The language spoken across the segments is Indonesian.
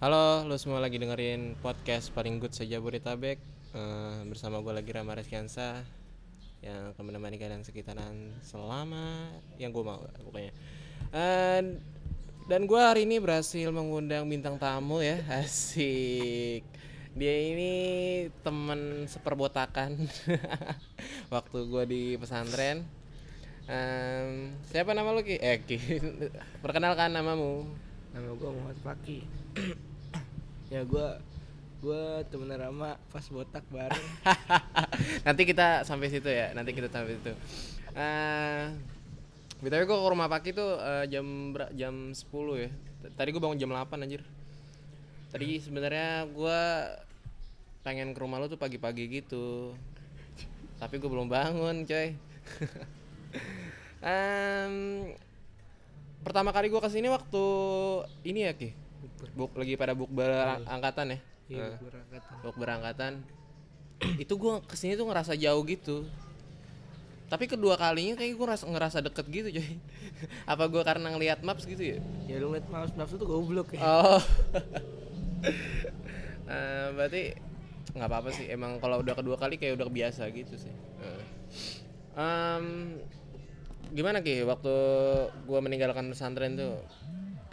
Halo, lu semua lagi dengerin podcast paling good saja Bodetabek Eh, Bersama gue lagi Rama Reskiansa Yang akan menemani kalian sekitaran selama yang gue mau pokoknya. Eh, Dan gue hari ini berhasil mengundang bintang tamu ya Asik. Dia ini temen seperbotakan Waktu gue di pesantren. Em, Siapa nama lu Ki? Eh Perkenalkan namamu. Nama gue Muhammad Paki Ya gue Gue temen Rama pas botak bareng. Nanti kita sampai situ ya nanti kita sampai situ. Eh btw gue ke rumah Paki tuh eh, jam jam 10 ya. Tadi gue bangun jam 8 anjir. Tadi sebenarnya gue pengen ke rumah lu tuh pagi-pagi gitu. Tapi gue belum bangun coy. Em, pertama kali gue ke sini waktu ini ya ki Buk, lagi pada buk angkatan ya? Iya Eh berangkatan. untuk berangkatan. Itu gue ke sini tuh ngerasa jauh gitu. Tapi kedua kalinya kayak gue ngerasa, ngerasa deket gitu coy. Apa gue karena ngelihat maps gitu ya? Ya lu ngeliat mouse nafsu tuh goblok ya. Oh. Eh, berarti nggak apa-apa sih. Emang kalau udah kedua kali kayak udah biasa gitu sih. Eh. Em, gimana ki? Waktu gue meninggalkan pesantren tuh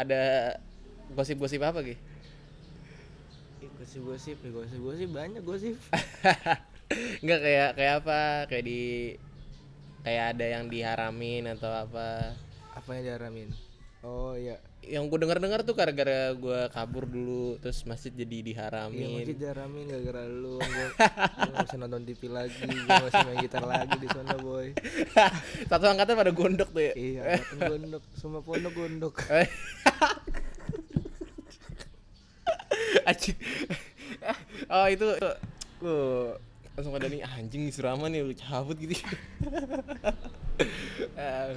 ada gosip-gosip apa ki Ih, Gosip-gosip ya gosip-gosip banyak gosip Enggak kayak kayak apa? Kayak di kayak ada yang diharamin atau apa? Apa yang diaramin? Oh iya Yang gue dengar-dengar tuh gara-gara gue kabur dulu terus masjid jadi Iya diharamin. masih diaramin gara-gara lu Gue gak bisa nonton TV lagi Gue gak bisa main gitar lagi di sana boy Satu angkatan pada gondok tuh ya. Iya angkatan gondok Semua pondok gondok Anjing. oh itu uh, langsung ada nih anjing Surama nih lu cabut gitu. Eh,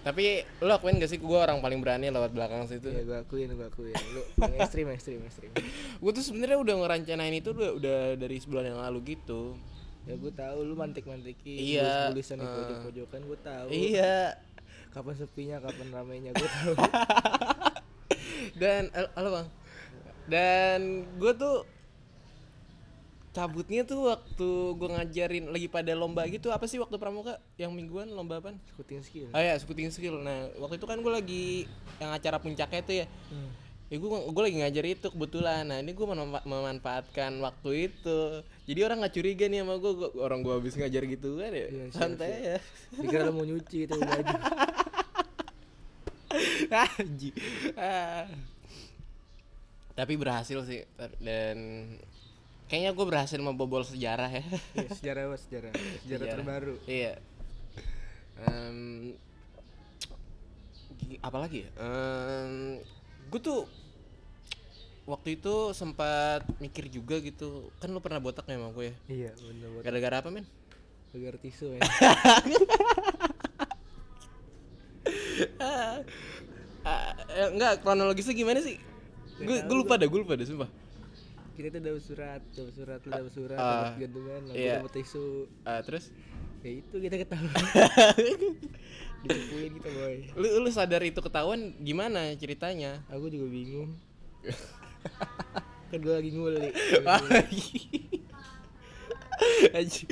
tapi lu akuin gak sih? Gue orang paling berani lewat belakang situ? Iya gue akuin gue akuin. Lu ekstrim ekstrim ekstrim. Gue tuh sebenarnya udah ngerencanain itu udah, udah dari sebulan yang lalu gitu. Ya gue tahu lu mantik-mantikin Iya, Tulisan di eh. pojok-pojokan gue tahu. Iya. Kapan sepinya kapan ramainya gue tahu. Dan hal- halo bang dan gue tuh cabutnya tuh waktu gue ngajarin lagi pada lomba gitu apa sih waktu pramuka? Yang mingguan lomba apa Scouting skill. Oh ya scouting skill. Nah waktu itu kan gue lagi yang acara puncaknya tuh ya. Hmm. ya gue gue lagi ngajar itu kebetulan. Nah ini gue memanfaatkan waktu itu. Jadi orang nggak curiga nih sama gue orang gue habis ngajar gitu kan ya? Siap, santai siap. ya. Dikira mau nyuci itu. Ah. Tapi berhasil sih dan kayaknya gue berhasil membobol sejarah ya. Iya, sejarah apa sejarah? Sejarah terbaru Iya. Em, gi- apa lagi ya? gue tuh waktu itu sempat mikir juga gitu. Kan lu pernah botak ya sama gue ya? Iya bener buat Gara-gara apa men? agar tisu ya Ah, eh, enggak kronologisnya gimana sih? Gue gue lupa dah, gue lupa dah sumpah. Kita tuh dapat surat, dapat surat, lu dapat surat, Ah, dapat gantungan, lalu iya. dapat tisu Ah, terus Ya itu kita ketahuan Dipukulin kita boy lu lu sadar itu ketahuan gimana ceritanya Aku juga bingung Kan gue lagi nguli Anjing.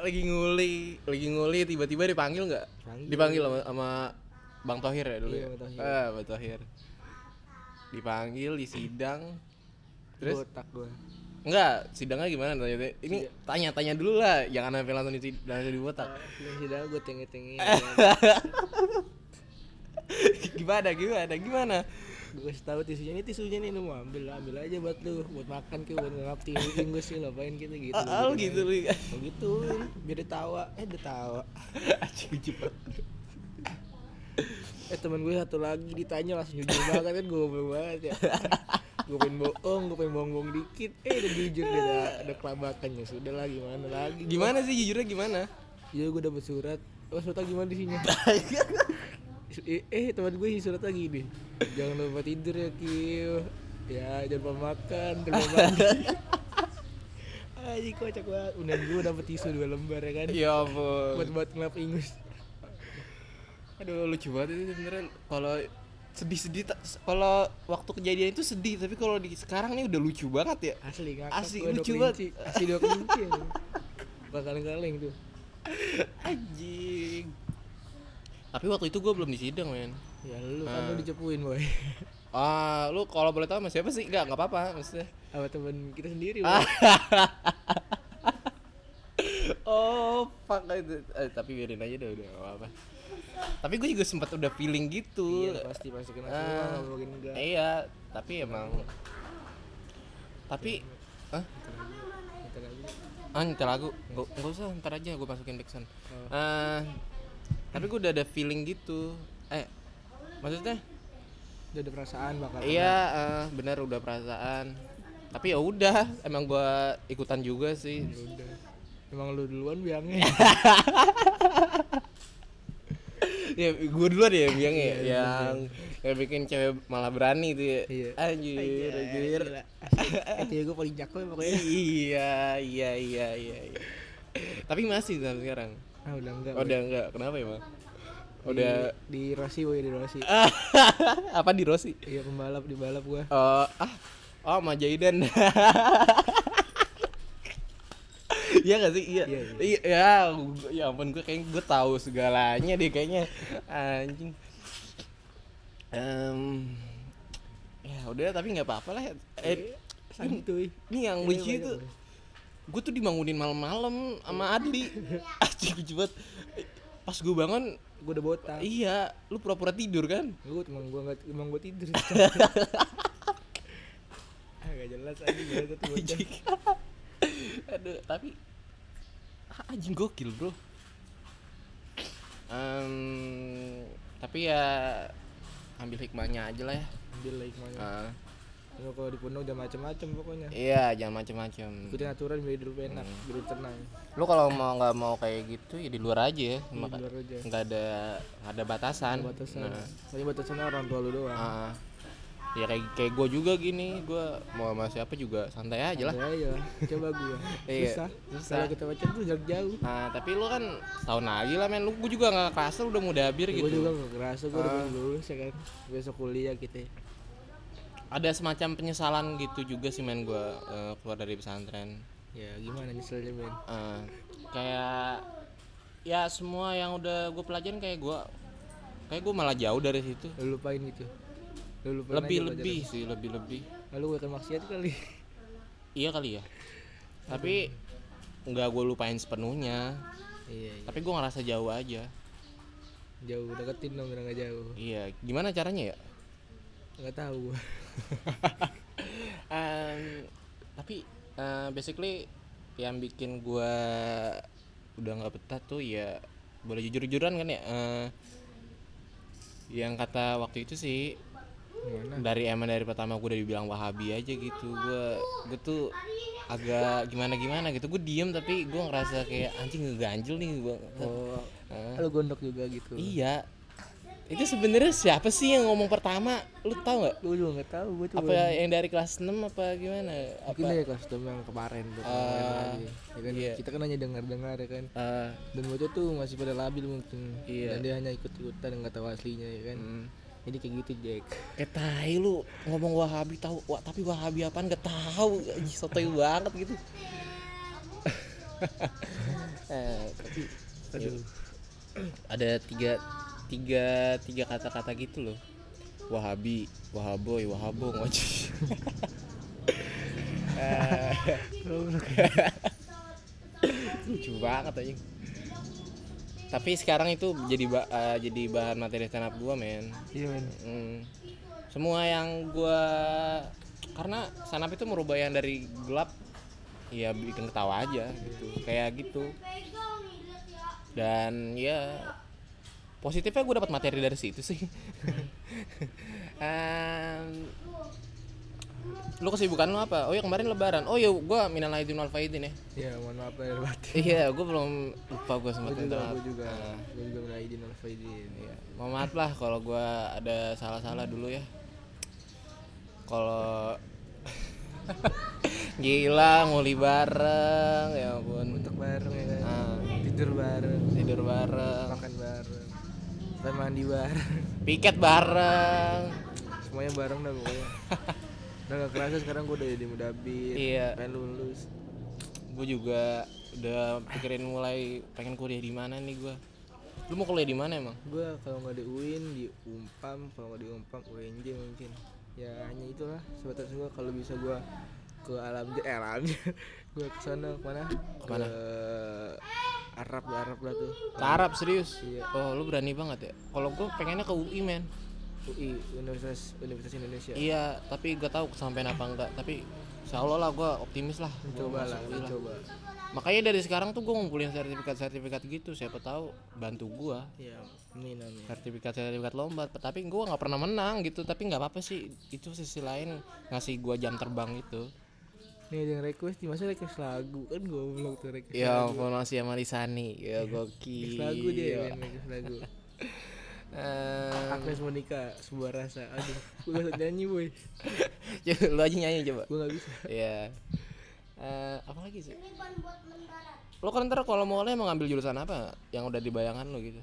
lagi nguli lagi nguli tiba-tiba dipanggil nggak Panggil. dipanggil sama, sama bang Tohir ya dulu Iya, ya Bang Thohir. ah bang Tohir dipanggil di sidang terus Botak gue enggak sidangnya gimana? Tanya ini tanya tanya dulu lah jangan sampai langsung di langsung di botak Yang sidang gue tenge-tenge gimana gimana gimana? Gue kasih tahu tisunya ini tisunya nih lu mau ambil ambil aja buat lu buat makan ke buat ngapti Inggris sih ngapain gitu ah, ah, gitu lu oh gitu biar dia tawa eh dia tawa anjing lucu banget. Eh teman gue satu lagi ditanya langsung jujur banget kan gue goblok banget ya. Gue pengen bohong gue pengen bohong dikit. Eh udah jujur dia ada, ada kelabakannya sudah lah gimana lagi? Gimana sih jujurnya gimana? Ya gue dapet surat. Oh suratnya gimana isinya eh, eh teman gue surat lagi nih jangan lupa tidur ya Kio. Ya jangan lupa makan jangan lupa mandi Aji kocak banget. Udah gue dapet tisu dua lembar ya kan? Ya ampun. Buat buat ngelap ingus aduh lucu banget itu sebenarnya. Kalau sedih-sedih kalau waktu kejadian itu sedih tapi kalau di sekarang nih udah lucu banget ya. Asli ngakak Asli, lucu kelinci. asli dua kelinci ya. bakalan kaleng tuh. Anjing. Tapi waktu itu gue belum di sidang men. Ya lu kan Ah. lu dicepuin boy. Ah lu kalau boleh tahu sama siapa sih? Nggak nggak apa-apa maksudnya. Sama temen kita sendiri oh fuck. Itu eh, tapi biarin aja deh udah nggak apa tapi gue juga sempat udah feeling gitu. Iya pasti pasti. Kena Ah. nggak mungkin enggak? Iya tapi emang tapi ah ah nyetel lagu. Nggak nggak usah ntar aja gue masukin backsound Oh. Ah, tapi gue udah ada feeling gitu. Eh maksudnya? Udah ada perasaan bakal iya eh, benar udah perasaan. Tapi ya udah emang gue ikutan juga sih. Ya udah. Emang lu duluan biangnya ya gue duluan ya biang ya Iya, iya, yang yang bikin cewek malah berani tuh ya. Iya. anjir anjir asli. Eh, cewek gue paling jago ya pokoknya. Iya iya iya iya iya. tapi masih sampai sekarang. Ah udah enggak oh, udah enggak. Kenapa ya bang? Udah. di, di Rossi boy di Rossi. Apa di Rossi? Iya pembalap di balap gua. Oh ah. Oh sama Jaidan Iya gak sih? Iya. Iya, Iya, ya, ya ampun gue kayak gue tahu segalanya deh kayaknya. Anjing. Em, ya udah tapi nggak apa-apa lah. Eh, sakit tuh ini yang Iya, lucu itu gue tuh dibangunin malam-malam sama Adli. Lucu banget. Pas gue bangun, gua udah botak iya, lu pura-pura tidur kan? gua emang gua nggak emang gua tidur ah gak jelas aja gimana tuh. Aduh, tapi ah, anjing gokil, Bro. Em, tapi ya ambil hikmahnya aja lah ya. ambil lah hikmahnya Ah, Lu kalau di pondok udah macam-macam pokoknya iya, jangan macem-macem. ikutin aturan biar hidup enak Hmm. biar tenang Lu kalau mau nggak mau kayak gitu ya di luar aja ya. di luar aja nggak ada nggak ada batasan. Ada batasan Nah, Soalnya batasannya orang tua lu doang ah. Ya kayak kayak gue juga gini, gue mau sama siapa juga santai aja lah. Santai aja. Coba gua. Iya, susah. susah. kalau kita pacar tuh jauh jauh. Nah, tapi lu kan tahun lagi lah men, lu gue juga nggak kerasa udah mau dabir gue gitu. juga gak kerasa gue udah Ah. lulus ya kan. Besok kuliah kita ada semacam penyesalan gitu juga sih men gue keluar dari pesantren. Ya gimana nyeselnya men? Eh, kayak ya semua yang udah gue pelajarin kayak gue kayak gue malah jauh dari situ. Lu lupain gitu lebih lebih sih lebih lebih. Lalu gue maksiat kali. Iya kali ya. Tapi nggak gue lupain sepenuhnya. Iya iya. Tapi gue ngerasa jauh aja. Jauh deketin dong udah gak jauh. Iya gimana caranya ya? Nggak tahu Em, tapi eh, basically yang bikin gua udah nggak betah tuh ya boleh jujur-jujuran kan ya eh, yang kata waktu itu sih gimana? Dari emang dari pertama gue udah dibilang wahabi aja gitu. Gue gue tuh agak gimana gimana gitu. Gue diem tapi gue ngerasa kayak anjing ngeganjel nih gue oh. Eh, lu gondok juga gitu. Iya. Itu sebenarnya siapa sih yang ngomong pertama? Lu tahu nggak? Gue juga nggak tahu gue tuh apa yang dari kelas 6 apa gimana? Apa? mungkin dari custom yang kemarin tuh lagi. ya kan iya. kita kan hanya dengar dengar ya kan. Eh, dan bocah tuh masih pada labil mungkin. Iya. dan dia hanya ikut ikutan nggak tahu aslinya ya kan. Mm, jadi kayak gitu Jack. Kayak tai lu ngomong wahabi tahu wah tapi wahabi apaan? Gak tahu sotoy banget gitu. Eh, tapi aduh. ada tiga tiga tiga kata-kata gitu loh. Wahabi wahaboy wahabo ngoci lucu banget aja tapi sekarang itu jadi ba- eh, jadi bahan materi stand up gua men. Iya men. Hmm. semua yang gua karena stand up itu merubah yang dari gelap ya bikin ketawa aja gitu. Kayak gitu. Dan ya positifnya gue dapat materi dari situ sih. Em, lu kesibukan lu apa? Oh ya kemarin lebaran. Oh ya gua minal aidin wal faidin ya. Ya mohon maaf lahir batin. Iya gue belum lupa gue sempat minta maaf. gue juga. Ah. gue juga mulai izin al faidin. Iya. Mohon maaf lah kalau gua ada salah-salah dulu ya. Kalau gila nguli bareng ya ampun. untuk bareng ya kan? Ah, tidur bareng. Tidur bareng. makan bareng. Kita mandi bareng. Piket bareng. Semuanya bareng dah pokoknya udah gak kerasa sekarang gue udah jadi mudabir Iya. pengen lulus. Gue juga udah pikirin mulai pengen kuliah di mana nih gue lu mau kuliah di mana emang? Gue kalau nggak di UIN di Umpam kalau nggak di Umpam UNJ mungkin. Ya hanya itulah sebatas gue kalau bisa gue ke alam eh alam gue ke sana ke mana Ke mana? ke Arab Arab lah tuh. Ke Arab serius? Iya. oh lu berani banget ya? Kalau gue pengennya ke UI men UI Universitas Universitas Indonesia. Iya tapi gak tahu kesampaian apa enggak. Tapi insya Allah lah gue optimis lah. Coba lah coba. Makanya dari sekarang tuh gue ngumpulin sertifikat-sertifikat gitu. Siapa tahu bantu gue ya amin amin. Sertifikat-sertifikat lomba tapi gue nggak pernah menang gitu. Tapi nggak apa-apa sih. Itu sisi lain ngasih gue jam terbang itu. Nih ada yang request di masa request lagu? Kan gue belum tuh request ya lagu. masih sama Lisani ya gokil request lagu dia main request lagu Eh, Agnes Monica sebuah rasa. Aduh gue gak nyanyi boy. Coba lu aja nyanyi coba. Gue gak bisa. Ya Eh, apa lagi sih? Lo kan ntar kalau mau kuliah mau ngambil jurusan apa? Yang udah dibayangkan lo gitu.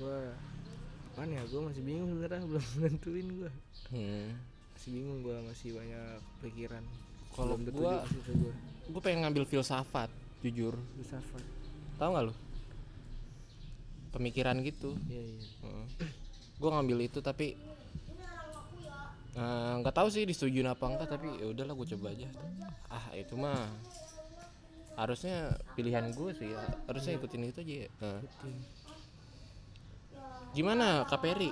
Gue apaan ya? Gue masih bingung sebenarnya belum nentuin gue hmm. masih bingung gue masih banyak pikiran. Kalau gue gue pengen ngambil filsafat jujur. Filsafat. Tahu nggak lo pemikiran gitu iya iya gue ngambil itu tapi eh, nggak tahu sih disetujuin apa enggak tapi ya udahlah gue coba aja ah itu mah harusnya pilihan gue sih ya. harusnya ikutin itu aja ya. Nah. gimana KPRI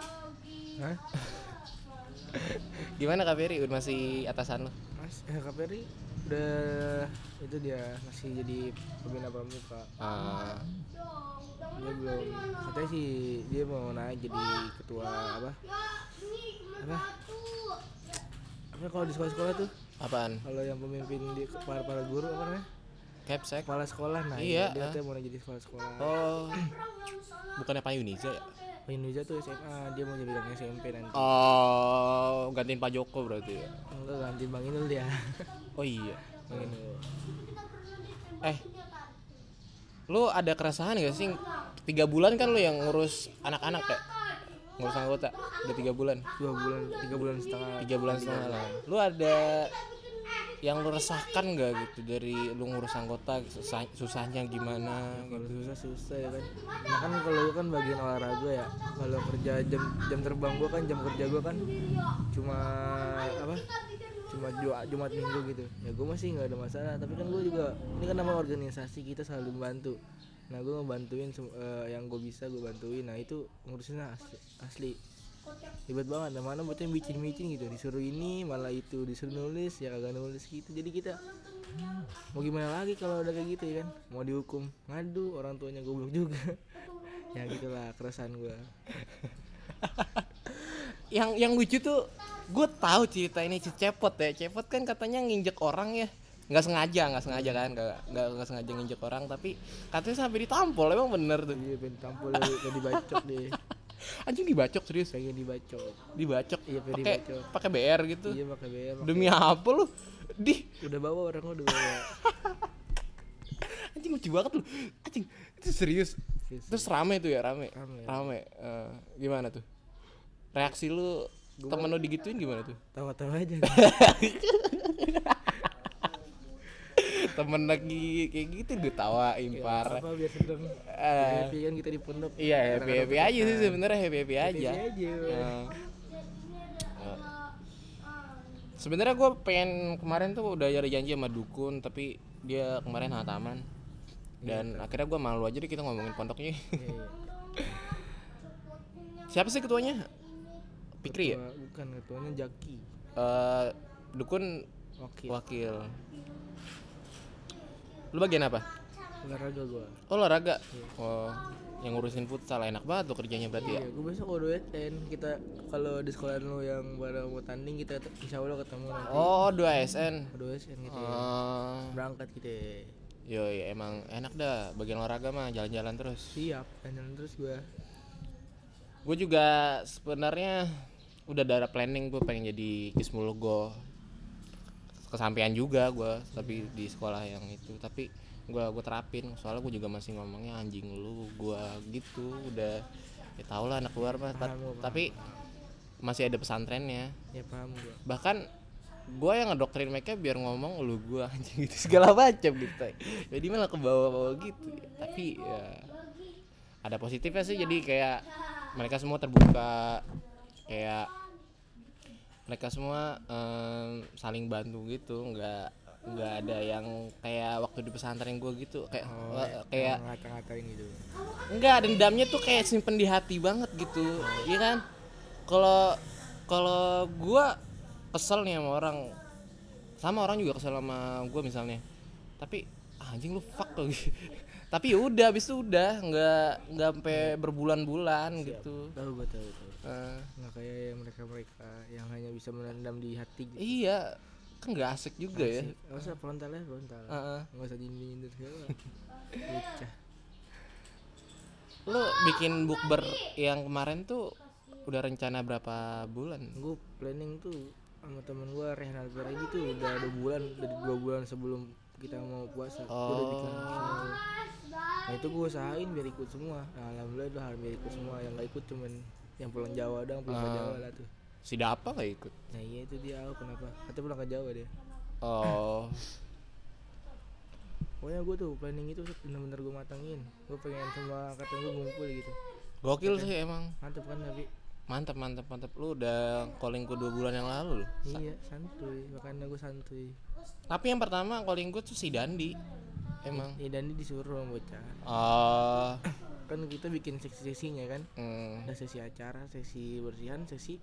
Hah? gimana KPRI Udah masih atasan lo mas eh, KPRI udah itu dia masih jadi pembina pramuka. Ah, dia belum. Katanya sih dia mau naik jadi ketua apa? Apa? Apa kalau di sekolah-sekolah tuh? Apaan? Kalau yang pemimpin di para para guru apa namanya? Capsek kepala sekolah nah Iya, dia katanya mau naik jadi kepala sekolah. Oh. Bukannya Pak Yuniza ya Indonesia tuh SMA dia mau jadi anak SMP nanti. Oh gantiin Pak Joko berarti ya? Enggak ganti Bang Inul dia. Oh iya. Bang Inul. Eh, lu ada keresahan gak sih? Tiga bulan kan lu yang ngurus anak-anak ya? Ngurus anggota, udah tiga bulan, dua bulan tiga bulan setengah. Tiga bulan setengah lah. Lu ada yang lu resahkan gak gitu dari lu ngurus anggota susah, susahnya gimana? kalau susah susah ya kan. Nah kan kalau gua kan bagian olahraga ya. Kalau kerja jam jam terbang gua kan jam kerja gua kan cuma apa? Cuma Ju- Jumat Minggu gitu. Ya gua masih nggak ada masalah. Tapi kan gua juga ini kan nama organisasi kita selalu membantu nah gua ngebantuin eh, yang gue bisa gue bantuin. Nah itu ngurusinnya asli, asli ribet banget. Nah mana buatnya micin-micin gitu. Disuruh ini malah itu. Disuruh nulis ya kagak nulis gitu. Jadi kita mau gimana lagi kalau udah kayak gitu ya kan? Mau dihukum. Ngadu orang tuanya goblok juga. Ya gitulah keresahan gua. Yang yang lucu tuh, gue tahu cerita ini si Cepot ya. Cepot kan katanya nginjek orang ya, nggak sengaja, nggak sengaja kan, nggak nggak sengaja nginjek orang, tapi katanya sampai ditampol, emang bener tuh. iya pengen tampol pengen dibacok deh Anjing dibacok serius, pengen dibacok dibacok, Iya, pengen pakai dibacok. pakai BR gitu. iya pakai BR pakai- Demi apa lu? Di udah bawa orang gua udah bawa anjing lucu banget lu. Anjing, itu serius. Serius. Terus rame tuh ya, rame. Rame. Rame. Eh, gimana tuh? Reaksi lu temen lu digituin gimana tuh? tawa-tawa aja Temen lagi kayak gitu ditawain Ya, parah. apa biar sedang Eh, happy kan kita di pondok Iya happy happy aja sih sebenarnya happy happy aja. happy aja Eh, eh. Sebenarnya gue pengen kemarin tuh udah ada janji sama dukun tapi dia kemarin hataman dan akhirnya gue malu aja deh kita ngomongin pondoknya. Iya, iya. Siapa sih ketuanya? Pikri ya? Ketua- bukan ketuanya Jaki Eh, dukun wakil wakil. Lu bagian apa? olahraga gua Oh olahraga. Oh yang ngurusin futsal enak banget tuh kerjanya berarti ya. Iya, gue besok kalau dueten kita kalau di sekolah lu yang pada mau tanding kita insya Allah ketemu nanti. Oh 2 SN. dueten gitu ya. Oh. Berangkat gitu. ya. Yo emang enak dah bagian olahraga mah jalan-jalan terus. Siap, jalan terus gue. Gue juga sebenarnya udah ada planning gue pengen jadi kismulgo kesampaian juga gue tapi di sekolah yang itu. Tapi gue gue terapin soalnya gue juga masih ngomongnya anjing lu gue gitu udah ya tau lah anak luar mah. Tapi masih ada pesantrennya. Ya paham gua. Bahkan gue yang ngedoktrin mereka biar ngomong lu gue anjing gitu segala macam gitu jadi malah ke bawah-bawah gitu. Tapi ya ada positifnya sih. Jadi kayak mereka semua terbuka kayak mereka semua em, saling bantu gitu. Nggak nggak ada yang kayak waktu di pesantren gue gitu. Kayak oh, eh, kayak ngata-ngatain gitu. Enggak, dendamnya tuh kayak simpen di hati banget gitu. Iya kan? Kalau kalau gua kesel nih sama orang. Sama orang juga kesel sama gua misalnya. Tapi ah, anjing lu fuck lo Tapi ya udah habis itu udah. Nggak nggak sampai berbulan-bulan gitu. tahu gua tahu Eh, nggak kayak mereka mereka yang hanya bisa menendam di hati gitu. Iya, kan nggak asik juga ya. Nggak usah frontal ya frontal. Heeh. nggak usah nyindir nyindir segala Lu bikin bukber yang kemarin tuh udah rencana berapa bulan? gue planning tuh sama temen gue Rehan Alvarez tuh udah dua bulan dari dua bulan sebelum kita mau puasa. Gue udah bikin semua nah itu gue usahain biar ikut semua. Nah, alhamdulillah udah biar ikut semua yang nggak ikut cuman yang pulang Jawa doang pulang ke Ah. Jawa lah tuh Si Dapa gak ikut? nah iya itu dia oh, kenapa katanya pulang ke Jawa dia Oh, pokoknya gue tuh planning itu bener-bener gue matangin gue pengen semua kata gue ngumpul gitu gokil sih emang. mantep kan tapi Mantap, mantap, mantap. Lu udah calling ku dua bulan yang lalu loh. iya santuy makanya gue santuy Tapi yang pertama calling ku tuh si Dandi. Emang. ya dan dia disuruh bocah Oh, kan kita bikin seksi-seksinya kan. Hmm, ada sesi acara sesi bersihan sesi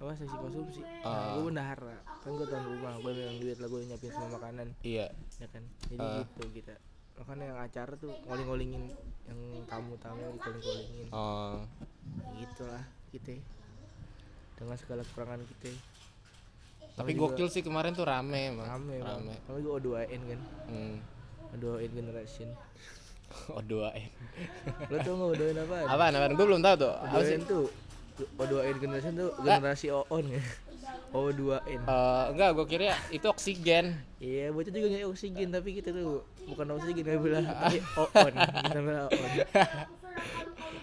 apa sesi konsumsi. Ah. nah, gue bendahara kan gue tuan rumah gue megang duit lah gue nyiapin semua makanan. Iya. ya kan? Jadi Ah. gitu kita. Makanya yang acara tuh ngoling-ngolingin yang tamu-tamu dikoling-kolingin Oh, gitulah kita. Dengan segala kekurangan kita. Tapi gokil sih kemarin tuh rame emang. rame bang. Rame. tapi gue O2N kan. Hmm. O2N generation Oh, doain. lo tau gak O2N apaan? Apaan, apaan? Gue belum tahu tuh. Apa sih? O2N tuh O2N generation tuh generasi OON ya O2N Eh, enggak, gue kira itu oksigen. Iya, bocah juga nyari oksigen tapi kita tuh bukan oksigen kami bilang tapi OON. Kita bilang OON.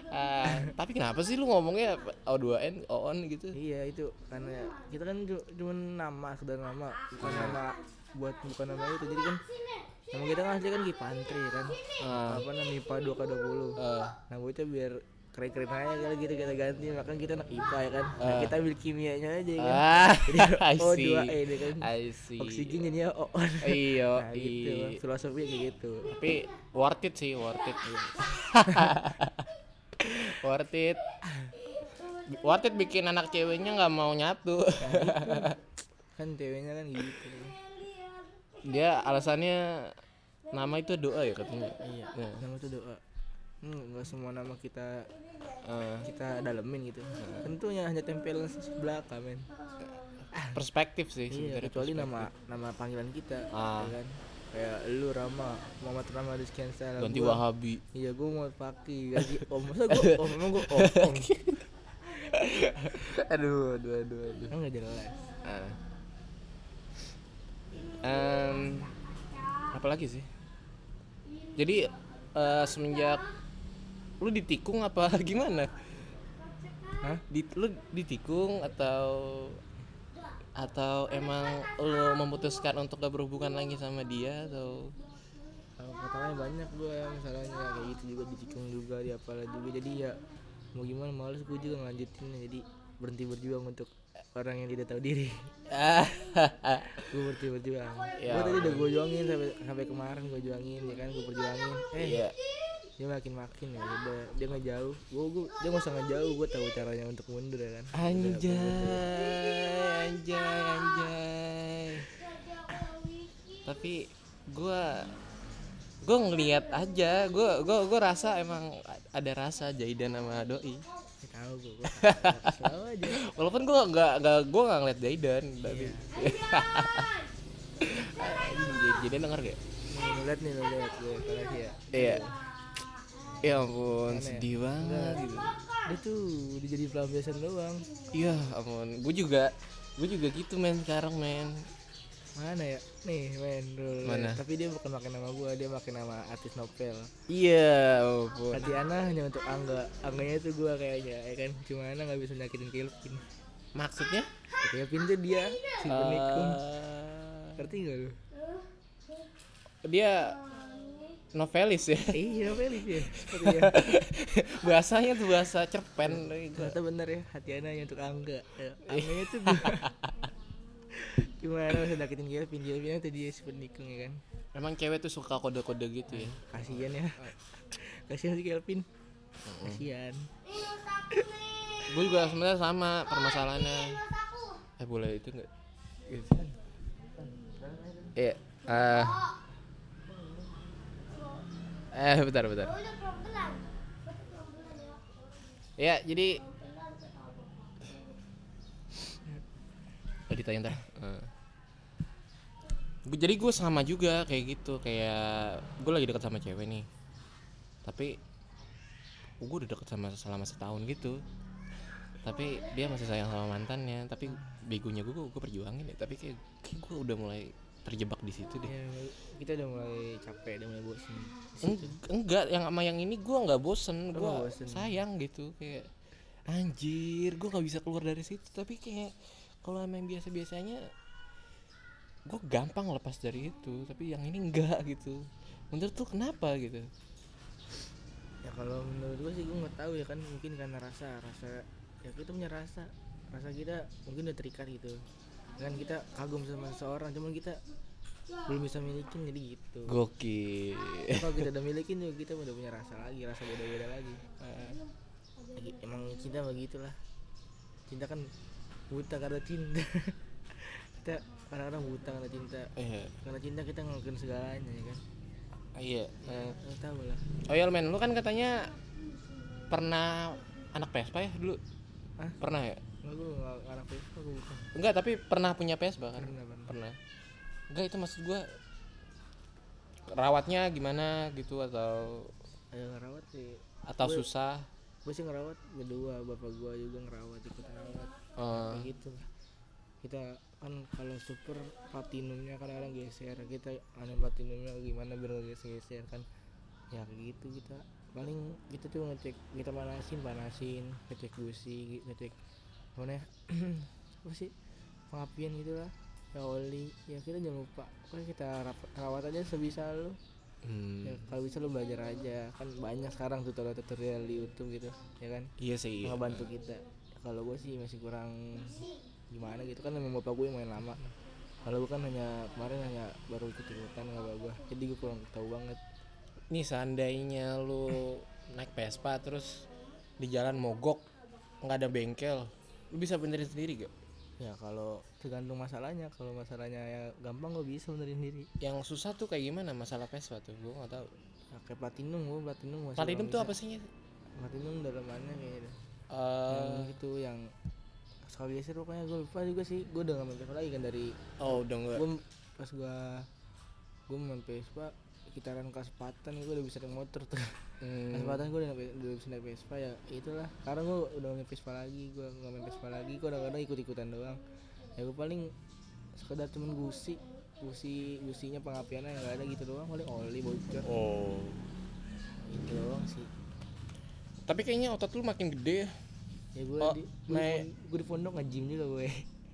Ah, tapi kenapa sih lu ngomongnya O2N, OON gitu? Iya, itu karena kita kan cu- cuma nama, sekedar nama, bukan nama buat bukan nama itu. Jadi kan nama kita kan asli kan Gipantri kan. Ah. Apa namanya IPA 2K20. Eh, Nah, bocah biar keren-keren aja kali gitu kita ganti makanya kita anak IPA ya kan. Nah, Ah. kita ambil kimianya aja kan. ah, Jadi I see. O2N ya kan. Oksigen jadinya OON. Iya, Nah, gitu. iya. Filosofi kayak gitu. tapi worth it sih worth it worth it worth it bikin anak ceweknya nggak mau nyatu Kan ceweknya kan gitu. Dia alasannya nama itu doa ya katanya Iya, Nah, nama itu doa. Hmm, nggak semua nama kita eh, kita dalemin gitu. Tentunya hanya tempel belakang men. perspektif sih Iya, kecuali perspektif. nama nama panggilan kita, Ah. ya kan? Kayak lu Rama, Muhammad Rama Rizkian Sala. ganti gua- wahabi Iya, gua mau pakai ganti Om. Masa gua Om, emang gua Om. om. aduh aduh aduh aduh nggak jelas. Ah. Em, apa lagi sih? Jadi eh, semenjak lu ditikung apa gimana? Hah? di lu ditikung atau atau emang lu memutuskan untuk gak berhubungan lagi sama dia atau? Katanya banyak gua misalnya kayak gitu juga ditikung juga di apalah juga. Jadi ya mau gimana males gue juga ngelanjutin. Jadi berhenti berjuang untuk orang yang tidak tahu diri. Gue berjuang Ya gue tadi udah gue juangin sampai sampai kemarin gue juangin ya kan? Gue perjuangin. Eh iya. dia makin makin ya udah dia nggak jauh. Gue gue dia nggak usah ngejauh gue tahu caranya untuk mundur ya kan? Anjay anjay anjay. Tapi gua gua ngeliat aja gua gua gua rasa emang ada rasa Jaidan sama doi tahu gue gue selalu aja. Walaupun gua nggak nggak gua nggak ngeliat Jaidan tapi Anjing, Jaidan denger gak? Lu lihat nih lu lihat gue kalau ya. Iya. Ya ampun sedih banget. gitu dia tuh udah jadi pelampiasan doang. Iya ampun. Gua juga gua juga gitu men sekarang men mana ya? Nih men dulu Mana? tapi dia bukan pakai nama gua dia pakai nama artis novel. Iya ampun. Tatiana hanya untuk Angga. Angganya itu gua kayaknya ya kan? Cuma Ana nggak bisa nyakitin Kelvin. Maksudnya? Kelvin tuh dia si penikung. Eh, ngerti gak lu? Dia novelis ya? Iya novelis ya seperti ya bahasanya tuh bahasa cerpen ternyata bener ya Tatiana hanya untuk Angga. Ya, Angganya tuh gua cuma Ana bisa nyakitin Kelvin Kelvin itu dia si penikung ya kan? Emang cewek tuh suka kode-kode gitu ya? Kasihan ya. Kasihan si Kelvin. Kasihan gue juga sebenarnya sama permasalahannya. Eh boleh itu enggak gitu iya eh. Eh bentar bentar. Ya jadi ntar Eh. Gua- jadi gue sama juga kayak gitu kayak gue lagi dekat sama cewek nih. Tapi gue udah deket sama selama setahun gitu. Tapi dia masih sayang sama mantannya. Tapi begonya gue gue perjuangin ya. Tapi kayak, kayak gue udah mulai terjebak di situ deh. Ya, kita udah mulai capek udah mulai bosan Eng- enggak yang sama yang ini gue nggak bosen gue sayang gitu kayak anjir gue nggak bisa keluar dari situ. Tapi kayak kalau sama yang biasa biasanya gue gampang lepas dari itu tapi yang ini enggak gitu. Menurut tuh kenapa gitu? Ya kalau menurut gue sih gue nggak tahu ya kan mungkin karena rasa rasa ya kita punya rasa rasa kita mungkin udah terikat gitu. Kan kita kagum sama seseorang cuman kita belum bisa milikin jadi gitu. Gokil. Kalau kita udah milikin juga kita udah punya rasa lagi rasa beda beda lagi Lagi- emang cinta begitulah. Cinta kan buta karena cinta kita kadang-kadang buta karena cinta eh karena cinta kita ngelakuin segalanya ya kan iya eh. nggak tahu lah Oh iya men, lu kan katanya pernah anak Vespa ya dulu? Hah? Pernah ya? nggak gue anak Vespa gue bukan Enggak, tapi pernah punya Vespa kan? Pernah, pernah. Pernah. Enggak, itu maksud gua rawatnya gimana gitu atau ayo ngerawat sih atau Gue- susah? Gue sih ngerawat berdua bapak gue juga ngerawat ikut ngerawat. Eh, kayak gitu kita kan kalau super platinumnya kadang-kadang geser kita ada platinumnya gimana biar nggak geser-geser kan? Ya gitu kita. Paling kita tuh ngecek kita panasin panasin ngecek busi ngecek mana ya apa sih? Pengapian gitu lah. Ya oli. Ya kita jangan lupa. Pokoknya kita rawat aja sebisa lu hmm, ya, kalau bisa lu belajar aja. Kan banyak sekarang tutorial-tutorial di YouTube gitu ya kan? Iya sih. Iya. ngebantu kita. Kalau gue sih masih kurang gimana gitu. Kan memang bapak gue main lama. Kalau gue kan hanya kemarin hanya baru ikut ikutan nggak gue jadi gue kurang tahu banget. Nih seandainya lu naik Vespa terus di jalan mogok nggak ada bengkel, lu bisa benerin sendiri gak? ya kalau tergantung masalahnya kalau masalahnya ya gampang gue bisa benerin diri Yang susah tuh kayak gimana masalah Vespa tuh? Gua nggak tahu. ya, kayak platinum gue platinum masih Platinum tuh bisa. apa sih? platinum dalam mana kayaknya dah. Eh, yang itu yang sekali geser pokoknya gue lupa juga sih gue udah gak main Vespa lagi kan dari oh udah gue pas gue gue main Vespa sekitaran 4 gue udah bisa naik motor tuh Hmm. kesempatan gue udah, bisa naik Vespa ya itulah sekarang gue udah main Vespa lagi gue nggak main Vespa lagi gue kadang-kadang ikut-ikutan doang ya gue paling sekedar cuman gusi gusi gusinya pengapiannya nggak ada gitu doang paling oli bocor Oh. gitu doang sih Tapi kayaknya otot lu makin gede ya. ya gue Oh, di gue di, gue di pondok nge-gym juga gue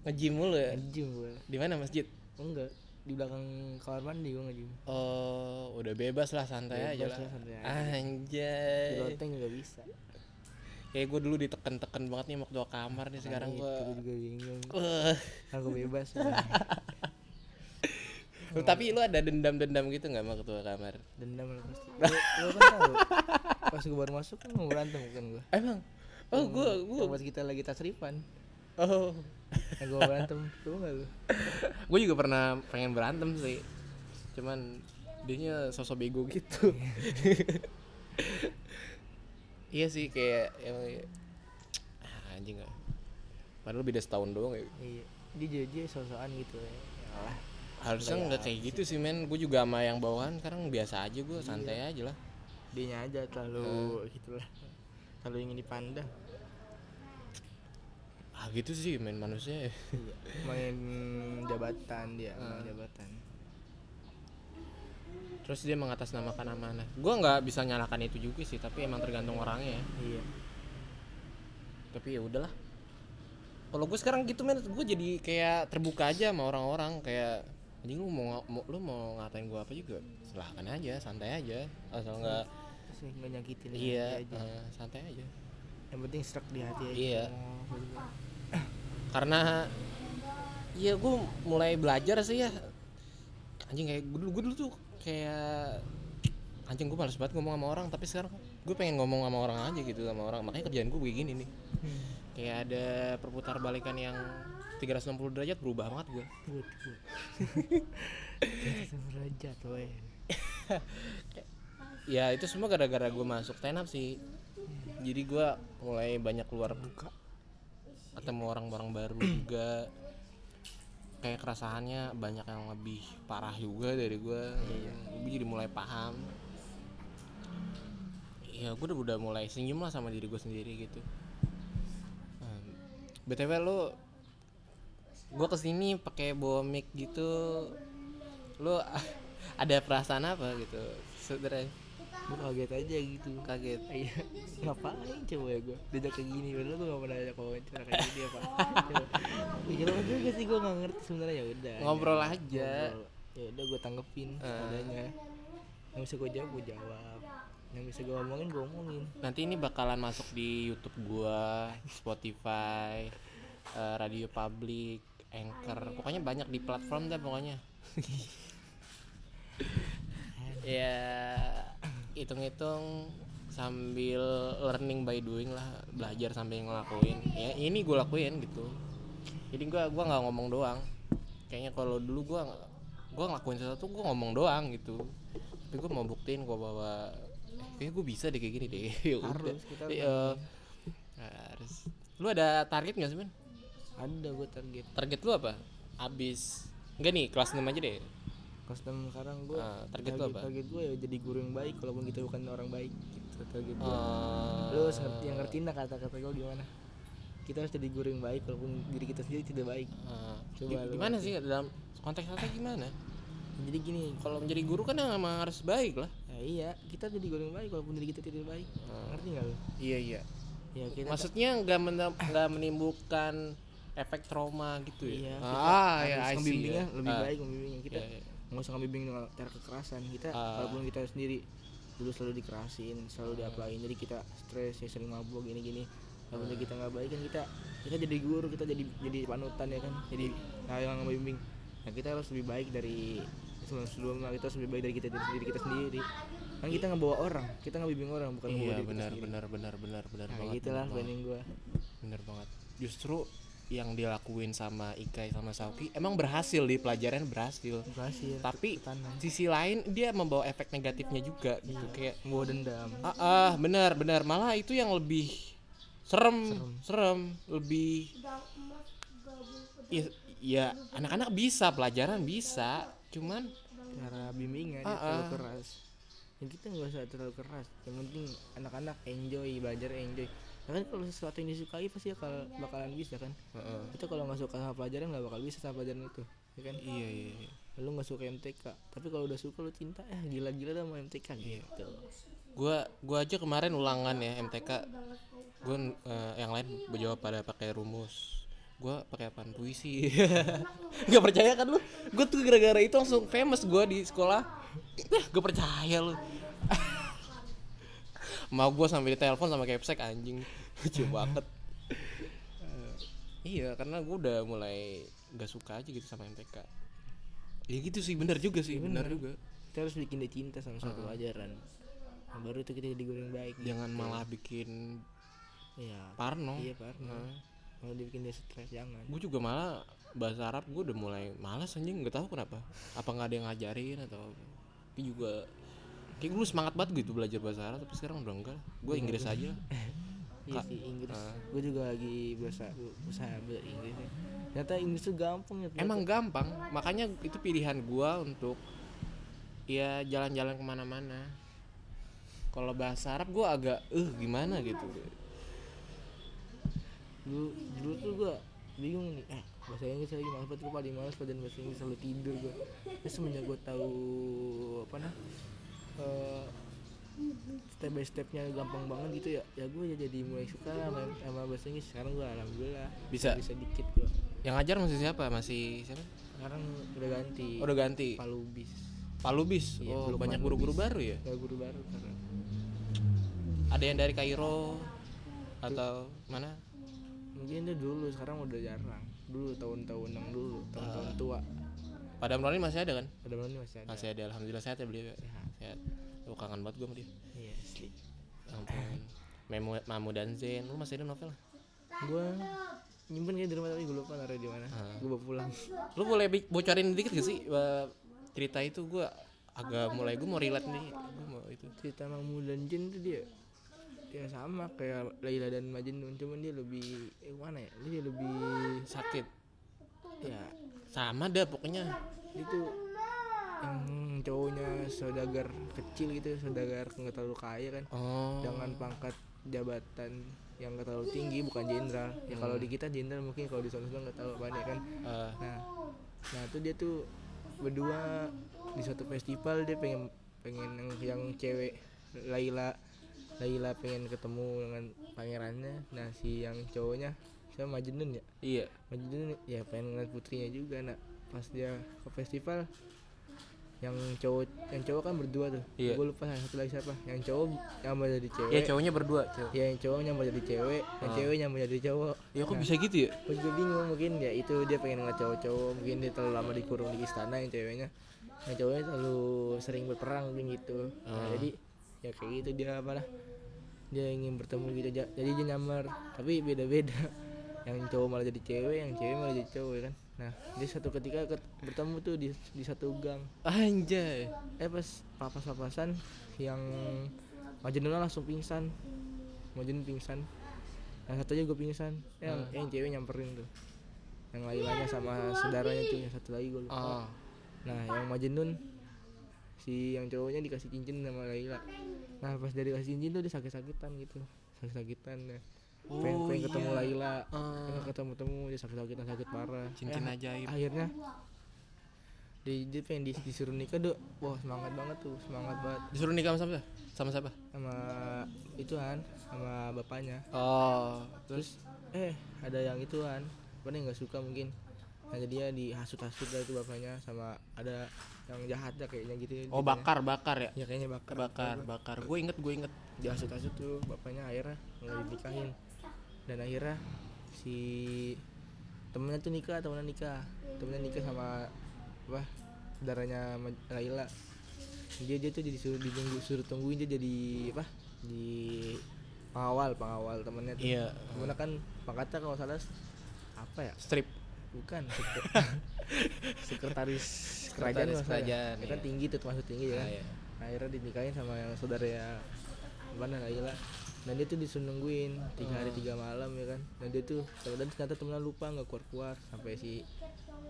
Nge-gym mulu ya. nge-gym gue Di mana masjid? oh, enggak di belakang kamar mandi gue nge-gym Oh, udah bebas lah santai aja Bebas lah. lah, santai aja. di Anjay. loteng juga bisa Kayak gue dulu diteken-teken banget nih mau ketua kamar nih sekarang Nah, gue. itu gue juga bingung gue bebas Lu, tapi lu ada dendam-dendam gitu nggak sama ketua kamar? dendam lah pasti lo kan tahu pas gue baru masuk kan mau berantem kan gue Emang? Oh, gue gue pas kita lagi tasrifan oh. yang gue berantem tuh nggak lu gue juga pernah pengen berantem sih. Cuman dianya sosok bego gitu. iya sih kayak emang ya, ah, anjing gak. Padahal beda setahun doang ya. iya dia jadi sosokan gitu ya lah Harusnya nggak kayak gitu sih men. Gue juga sama yang bawahan sekarang biasa aja gue santai aja lah. dia aja terlalu gitulah terlalu ingin dipandang ah gitu sih main manusia iya. main jabatan dia Ah. main jabatan terus dia mengatasnamakan amanah. Gua nggak bisa nyalakan itu juga sih tapi emang tergantung orangnya ya. Iya. Tapi ya udahlah. Kalau gue sekarang gitu men gue jadi kayak terbuka aja sama orang-orang kayak anjing lu mau, mau lu mau ngatain gue apa juga? Silahkan aja santai aja. Asal nggak nggak nyakitin iya aja. eh, santai aja. Yang penting serak di hati aja. Iya. Karena ya gue mulai belajar sih ya. Anjing kayak gue dulu gue dulu tuh kayak anjing gue males banget ngomong sama orang tapi sekarang gue pengen ngomong sama orang aja gitu sama orang. Makanya kerjaan gue kayak gini nih. Hmm. kayak ada perputar balikan yang 360 derajat berubah banget gue good good derajat woy ya itu semua gara-gara gue masuk stand up sih. Jadi gue mulai banyak keluar buka. ketemu orang-orang baru juga kayak kerasaannya banyak yang lebih parah juga dari gue gue jadi mulai paham. Ya gue udah, udah mulai senyum lah sama diri gue sendiri gitu. Hmm, btw lo gue ke sini pakai bawa mic gitu. Lo ada perasaan apa gitu? Sebenarnya gue kaget aja gitu. Kaget. Iya. Ngapain coba ya gue diajak kayak gini padahal gue gak pernah ajak wawancara kayak gini apa? Coba. Ya kenapa juga sih gue gak ngerti sebenarnya ya udah. Ngobrol aja. Ya udah gue tanggepin Eh. adanya yang bisa gue jawab gue jawab. Yang bisa gue omongin gue omongin. Nanti ini bakalan masuk di YouTube gua, Spotify, eh, Radio Public, Anchor, pokoknya banyak di platform dah pokoknya. ya hitung-hitung sambil learning by doing lah, belajar sambil ngelakuin. Ya ini gue lakuin gitu. Jadi gua gua nggak ngomong doang. Kayaknya kalau dulu nggak- gua ngelakuin sesuatu gua ngomong doang gitu. Tapi gua mau buktiin gua bahwa kayaknya gue bisa deh kayak gini deh. Ya. Harus, kita Iya. harus. Lu ada target nggak sih men? ada gue target Target lu apa? Abis Enggak nih, kelas 6 aja deh. Custom sekarang gue Ah, target apa? target gue ya jadi guru yang baik walaupun kita bukan orang baik gitu target gue lu harus ngerti yang ngertiin lah kata-kata gue gimana kita harus jadi guru yang baik walaupun diri kita sendiri tidak baik eh, Coba gimana sih dalam konteks-konteks gimana? jadi gini Kalau menjadi guru kan emang harus baik lah. ya iya kita jadi guru yang baik walaupun diri kita tidak baik Ah. ngerti nggak lu Iya iya. ya kita Maksudnya nggak nggak menimbulkan efek trauma gitu ya? iya ah ya, ngebimbingnya ya. lebih Ah, baik ngebimbingnya kita iya, iya. Nggak usah ngebimbing dengan cara kekerasan. Kita Ah. walaupun kita sendiri dulu selalu dikerasin selalu diapain. Jadi kita stres ya sering mabuk gini gini walaupun kita nggak baik kan kita kita jadi guru kita jadi jadi panutan ya kan? Jadi nah, yang ngebimbing nah kita harus lebih baik dari sebelum sebelumnya kita harus lebih baik dari kita dari diri kita sendiri. Kan kita ngebawa orang. Kita ngebimbing orang bukan ngebawa Iya diri kita benar sendiri. benar benar benar benar nah banget. gitulah benar banget. gua. Bener banget. Justru yang dilakuin sama Ikai sama Sauki emang berhasil di pelajaran berhasil. Berhasil. Tapi tanah sisi lain dia membawa efek negatifnya juga gitu kayak ngebawa dendam. Ah, ah benar benar. Malah itu yang lebih serem serem, lebih ya, ya anak-anak bisa pelajaran bisa cuman cara bimbingnya dia Ah, terlalu ah. keras. Ya kita nggak usah terlalu keras yang penting anak-anak enjoy belajar enjoy Ya kan kalau sesuatu yang disukai pasti bakal bakalan bisa kan. Heeh. itu kalau nggak suka sama pelajaran nggak bakal bisa sama pelajaran itu ya kan? Iya iya, iya. lu nggak suka MTK tapi kalau udah suka lu cinta ya gila-gila dah sama MTK gitu. Gua gua aja kemarin ulangan ya MTK gua eh, yang lain berjawab pada pakai rumus. Gua pakai apaan? Puisi. Nggak percaya kan lu? Gua tuh gara-gara itu langsung famous gua di sekolah. Nah, gue percaya lu mau gua sampai ditelepon sama Capsek anjing. Lucu banget. Iya karena gua udah mulai gak suka aja gitu sama MTK ya gitu sih bener juga sih. Bener. Juga. Kita harus bikin dia cinta sama suatu pelajaran. Nah, baru itu kita jadi guru yang baik jangan malah bikin iya. parno. Iya Parno. Kalau dibikin dia stres jangan. Gue juga malah bahasa Arab gue udah mulai malas anjing. Nggak tahu kenapa. Apa nggak ada yang ngajarin atau. Tapi juga kayak gue semangat banget gitu belajar bahasa Arab tapi sekarang udah enggak gue Inggris aja Iya sih Inggris. ah. Gue juga lagi berusaha usaha belajar Inggris. ya. Ternyata Inggris tuh gampang ya. emang gampang makanya itu pilihan gue untuk ya jalan-jalan ke mana-mana kalau bahasa Arab gue agak eh gimana gitu dulu dulu tuh gua bingung nih eh bahasa Inggris lagi males banget gua paling males pada bahasa Inggris selalu tidur gua terus semenjak gua tahu apa nah eh, step by stepnya gampang banget gitu ya. Ya gue jadi mulai suka lah sama, sama bahasa Inggris. Sekarang gue alhamdulillah Bisa. bisa dikit gue yang ngajar masih siapa? Masih siapa? Sekarang udah ganti. Oh, udah ganti. Palubis. Palubis? Iya, oh banyak guru-guru baru ya? Gak guru baru sekarang. Ada yang dari Kairo atau mana? Mungkin itu dulu sekarang udah jarang. Dulu tahun-tahun yang dulu tahun-tahun Ah. tua pada Nurani masih ada kan? Ada mana masih ada. Masih ada alhamdulillah sehat ya beliau ya. Sehat. sehat. Lu kangen banget gue sama dia. Iya asli. Ya ampun. Memu, Mamu dan Zen. Lu masih ada novel gue nyimpen kayak di rumah tapi gue lupa naruh di mana. Ah. gue bawa pulang. Lu boleh bocorin dikit gak sih eh, cerita itu? Gue agak mulai gue mau relate nih. Gue mau itu. Cerita Mahmud dan Jin tuh dia ya sama kayak Laila dan Majnun. Cuman dia lebih eh mana ya? Dia lebih sakit ya sama dah pokoknya. Itu yang cowoknya saudagar kecil gitu saudagar nggak terlalu kaya kan. Oh. Dengan pangkat jabatan yang nggak terlalu tinggi bukan jenderal. Ya kalau di kita jenderal mungkin kalau di sana nggak tahu apa kan. Eh, nah nah tuh dia tuh berdua di suatu festival dia pengen pengen yang, yang cewek Laila. Laila pengen ketemu dengan pangerannya. Nah si yang cowoknya siapa Majnun ya? Iya. Majnun ya pengen ngeliat putrinya juga nah pas dia ke festival yang cowok yang cowok kan berdua tuh. Iya. gue lupa satu lagi siapa. Yang cowok yang mau jadi cewek. Ya cowoknya berdua cewek. Ya yang cowok yang mau jadi cewek. Yang Ah. cewek yang mau jadi cowok. Ya kok Nah, bisa gitu ya? Gue juga bingung mungkin ya itu dia pengen ngeliat cowok-cowok. Mungkin dia terlalu lama dikurung di istana yang ceweknya. Yang cowoknya terlalu sering berperang gitu. Nah, Ah. jadi ya kayak gitu dia apa lah dia ingin bertemu gitu aja. Jadi dia nyamar tapi beda-beda yang cowok malah jadi cewek yang cewek malah jadi cowok ya kan? Nah dia satu ketika ket- bertemu tuh di di satu gang. Anjay. Eh pas papas-papasan yang Majnun langsung pingsan. Majnun pingsan. Yang satunya gue pingsan. Eh, yang, Ah. yang cewek nyamperin tuh. Yang lain-lainnya sama saudaranya tuh yang satu lagi gue lupa. Oh nah yang Majnun si yang cowoknya dikasih cincin sama Laila. Nah pas dari kasih cincin tuh dia sakit-sakitan gitu. Sakit-sakitan ya Oh, pengen ketemu iya. Laila. Ah. pengen ketemu-temu dia sakit-sakitan sakit parah. Cincin Eh, ajaib. akhirnya di, dia pengen dis- disuruh nikah dok. Wah semangat banget tuh semangat banget. Disuruh nikah sama siapa? Sama siapa? Sama ituan sama bapaknya. Oh terus? Eh ada yang ituan. Apa nih nggak suka mungkin. Jadi dia dihasut-hasut lah itu bapaknya sama ada yang jahat dah kayaknya gitu oh ceritanya. bakar bakar ya? Ya kayaknya bakar. Bakar bakar. Gue inget gue inget. Dihasut-hasut tuh bapaknya akhirnya nggak dinikahin dan akhirnya si temennya tuh nikah temennya nikah. Temennya nikah sama apa saudaranya Ma- Laila. Dia dia tuh jadi suruh ditunggu suruh tungguin dia jadi apa di pengawal pengawal temennya tuh. Iya. Temennya kan pangkatnya kalau salah apa ya? Strip. Bukan sek- sekretaris kerajaan Sekretaris kerajaan, ya kan tinggi tuh termasuk tinggi ya Ah, kan iya. akhirnya dinikahin sama yang saudara ya mana Laila dan dia tuh disuruh nungguin tiga hari Ah. tiga malam ya kan? Dan dia tuh dan ternyata temennya lupa nggak keluar keluar sampai si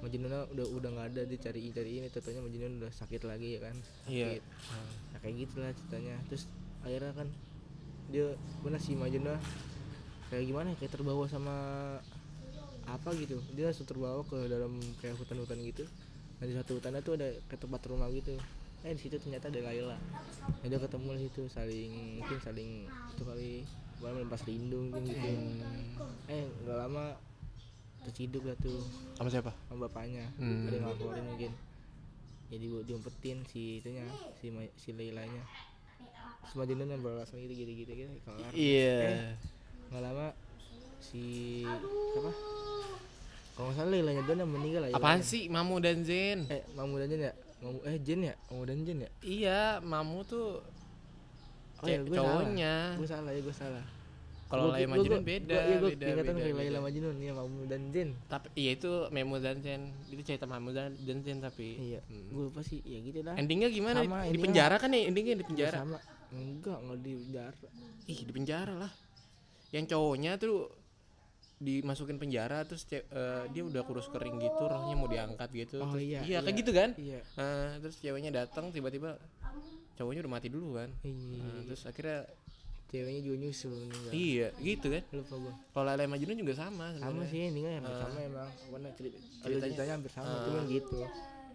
Majnunnya udah udah nggak ada dia cariin cariin tentunya Majnun udah sakit lagi ya kan? Sakit. nah, kayak gitulah ceritanya. Terus akhirnya kan dia mana si Majnun kayak gimana ya, kayak terbawa sama apa gitu. Dia langsung terbawa ke dalam kayak hutan-hutan gitu. Nah di satu hutannya tuh ada kayak tempat rumah gitu eh di situ ternyata ada Laila. Nah, dia ketemu di situ saling mungkin saling itu kali. Malah melepas rindu mungkin gitu. Eh nggak lama terciduk lah tuh. Sama siapa? Sama bapaknya. Hmm. ada ngelaporin mungkin. Jadi gua diumpetin si itunya si si Lailanya. Semua jenuh yang beralasan gitu gitu gitu gitu kelar. Iya. Nggak lama si apa kalau nggak salah Lailanya doang yang meninggal lah apaan Lailanya. sih? Mamu dan Zen eh Mamu dan Jen ya Mamu eh Jen ya? Mamu dan Jen ya? Iya Mamu tuh oh ya gue cowoknya. salah. gue salah ya gue salah. Kalau Gua- Laila gua- Majnun gua- beda gua- iya gue beda ingatan beda, beda. Laila Majnun ya Mamu dan Jen tapi iya itu Memu dan Zen itu cerita Mamu dan dan Zen tapi iya Hmm. gue lupa sih. Ya gitu dah. Endingnya gimana? Sama, di endingnya- penjara kan ya? Endingnya di Ya, penjara. sama. Enggak enggak di penjara. Ih di penjara lah. Yang cowoknya tuh dimasukin penjara terus eh, dia udah kurus kering gitu rohnya mau diangkat gitu Oh, terus- iya, kayak iya. gitu kan? iya. Eh, terus ceweknya datang tiba-tiba cowoknya udah mati dulu kan? Iya. Nah, terus akhirnya ceweknya juga nyusul meninggal iya gitu kan? Lupa gua. Kalau Laila Majnun juga sama sama sebenarnya. sih endingnya hampir sama emang warna cerita ceritanya- hampir sama cuman gitu.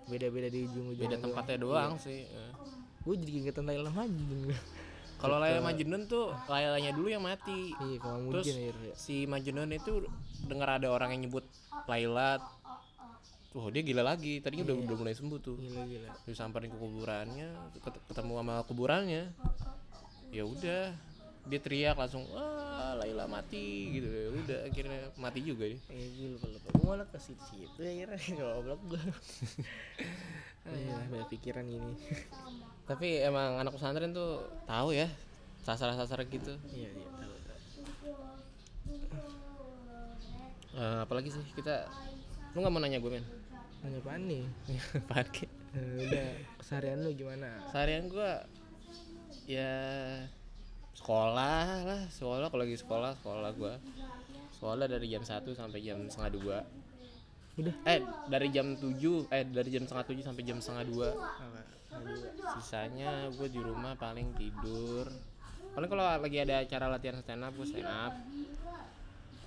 Beda-beda di ujung-ujung beda tempatnya doang sih eh. gue jadi ingetan Majnun kalau Laila Majnun tuh Lailanya dulu yang mati. Iya kalau terus akhirnya si Majnun itu dengar ada orang yang nyebut Laila. Tuh dia gila lagi. Tadinya udah udah mulai sembuh tuh. Gila gila. Disamperin ke kuburannya ket- ketemu sama kuburannya. Ya udah dia teriak langsung wah Laila mati gitu. Ya udah akhirnya mati juga dia. Eh gue lupa lupa gue malah ke situ situ akhirnya. Goblok gue iya banyak pikiran ini tapi emang anak pesantren tuh tahu ya sasar-sasar gitu. Iya iya tahu tahu. Eh, apalagi sih kita lu nggak mau nanya gue men? Nanya apaan nih? Apaan Ki? Eh, udah keseharian lu gimana? Seharian gue ya sekolah lah sekolah kalau lagi sekolah sekolah gue sekolah dari jam 1 sampai jam setengah dua. Udah. Eh dari jam 7 eh dari jam setengah tujuh sampai jam setengah dua. Sisanya gue di rumah paling tidur. Paling kalau lagi ada acara latihan stand up gue stand up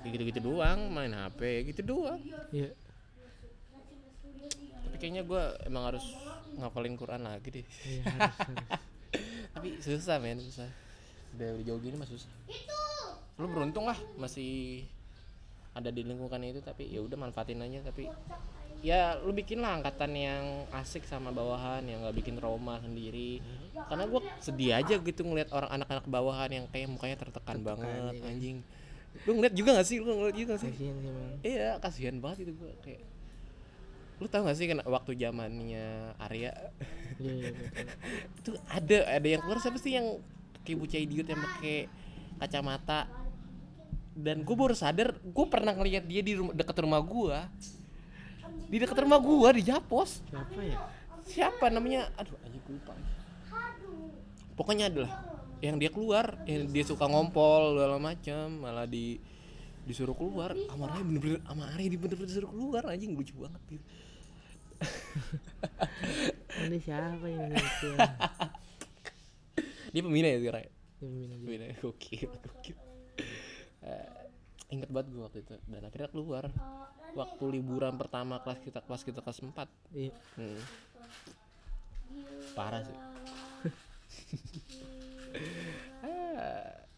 gitu gitu doang main hp gitu doang. Iya. Tapi kayaknya gue emang harus ngapalin Quran lagi deh. Iya harus harus. Tapi susah men susah udah udah jauh gini mah susah. Lu beruntung lah masih ada di lingkungan itu tapi ya udah manfaatin aja tapi ya lu bikin lah angkatan yang asik sama bawahan yang nggak bikin trauma sendiri. Karena gua sedih aja gitu ngeliat orang anak-anak bawahan yang kayak mukanya tertekan, banget iya. anjing. Lu ngeliat juga gak sih? Lu ngeliat juga gak sih? Kasihan sih iya kasihan banget itu gua kayak lu tau gak sih kan waktu zamannya Arya? Iya iya betul. itu ada ada yang keluar siapa sih yang kayak bocah idiot yang pakai kacamata. Dan gue baru sadar gue pernah ngeliat dia di rumah, dekat rumah gue di dekat rumah gue di Japos. Siapa ya? Siapa namanya? Aduh aja gue lupa pokoknya adalah yang dia keluar yang dia suka ngompol segala macam malah di disuruh keluar. Sama Arya bener-bener sama Arya di bener-bener disuruh keluar anjing lucu banget gitu. Ini siapa ya Indonesia dia pembina ya sekarang ya? ya pembina. Beda gokil, gokil. Eh, ingat banget gue waktu itu dan akhirnya keluar waktu liburan pertama kelas kita kelas kita kelas 4 iya hmm. parah sih Ah.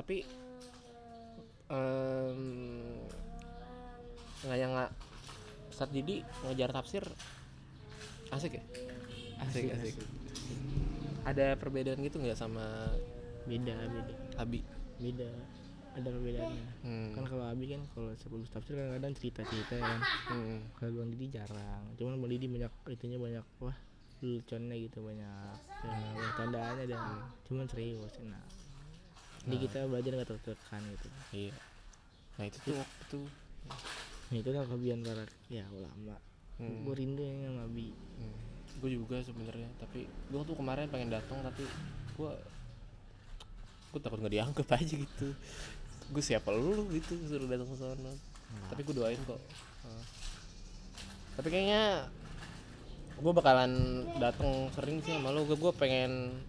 tapi em, nggak yang nggak Ustadz Didi ngajar tafsir asik ya asik asik, ada perbedaan gitu nggak sama beda beda. Abi? Beda. Ada perbedaannya. Hmm. kan kalau Abi kan kalau sebelum tafsir kan kadang cerita cerita ya kan. Hmm. kalau Bang Didi jarang. Cuman Bang Didi banyak itunya banyak wah leluconnya gitu banyak. Ya, banyak tandaannya dan cuman serius nah jadi kita belajar nggak tertekan gitu. Iya. Nah itu tuh itu. Nah, itu kan kelebihan para ya ulama. Hmm. gue rindu yang sama Abi. Hmm. Gue juga sebenarnya tapi gue tuh kemarin pengen datang tapi gue gue takut nggak dianggap aja gitu. Gue siapa lu gitu suruh datang ke sana. Tapi gue doain kok. Tapi kayaknya gue bakalan datang sering sih sama lu. Gue gue pengen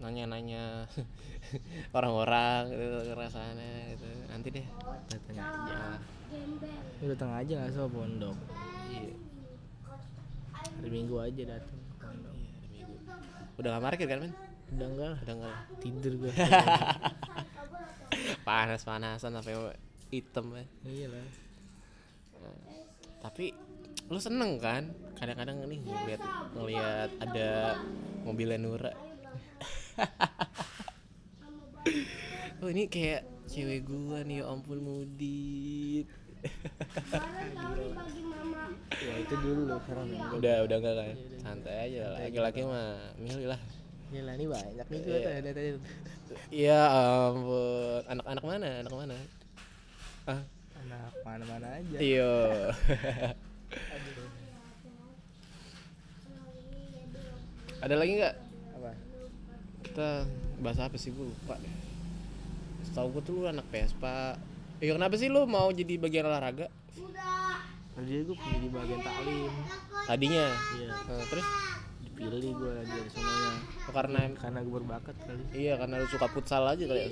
nanya-nanya orang-orang gitu rasanya gitu. Nanti deh. Datang aja. Lu datang aja nggak sama pondok iya hari minggu aja datang iya ada minggu. Udah gak parkir kan men? Udah enggak lah udah enggak tidur gue panas panasan sampai hitam ya iya lah. Tapi lu seneng kan? Kadang-kadang nih ngeliat ngeliat ada mobilnya Nura. Oh ini kayak cewek gua nih ya ampun mudit ya itu dulu sekarang. udah udah enggak kan santai aja lah. Laki-laki mah milih lah. Ya lah ini banyak nih gue Iya. tuh ada tadi. Ya ampun. Anak-anak mana? Anak mana? Ah anak mana-mana aja. Iya. Ada lagi nggak? Apa? Kita bahas apa sih? Gue lupa deh. Setahu gue tuh lu anak Vespa Iya kenapa sih lu mau jadi bagian olahraga? Tadi gue punya di bagian taklim. Tadinya? Iya. Eh, terus? Kepilih gue dari sononya Oh, karena karena gue berbakat kali. Iya karena lu suka futsal aja kali ya?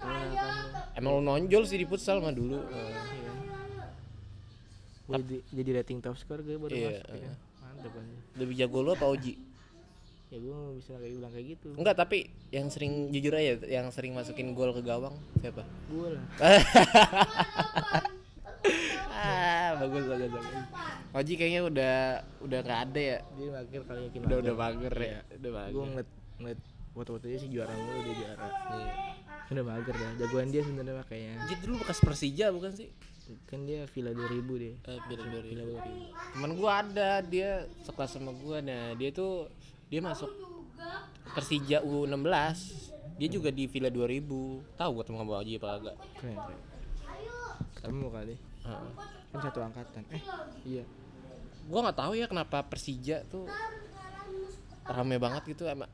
Karena kan emang lu nonjol sih di futsal mah dulu. Eh, iya. gue jadi, jadi rating top score gue baru Iya, masuk ya. mantap aja lebih jago lu apa Oji ya gue bisa kayak bilang kayak gitu. Enggak tapi yang sering jujur aja yang sering masukin gol ke gawang siapa? Gue lah. Ah bagus bagus bagus. Oji kayaknya udah udah nggak ada ya? Dia akhir kali yakin udah udah mager ya udah gue mager ngeliat ngeliat foto-fotonya sih juara mulu dia juara. Iya. udah mager dah jagoan dia sebenarnya mah kayaknya. Oji dulu bekas Persija bukan sih? Kan dia Villa 2000 deh eh, Villa Villa 2000 teman gua ada dia sekelas sama gua. Nah dia tuh dia masuk Persija U16 dia juga di Villa 2000 tahu gua teman gua Oji apa agak keren keren. Ketemu kali. Kan satu angkatan. Eh iya. Gua nggak tahu ya kenapa Persija tuh rame banget gitu sama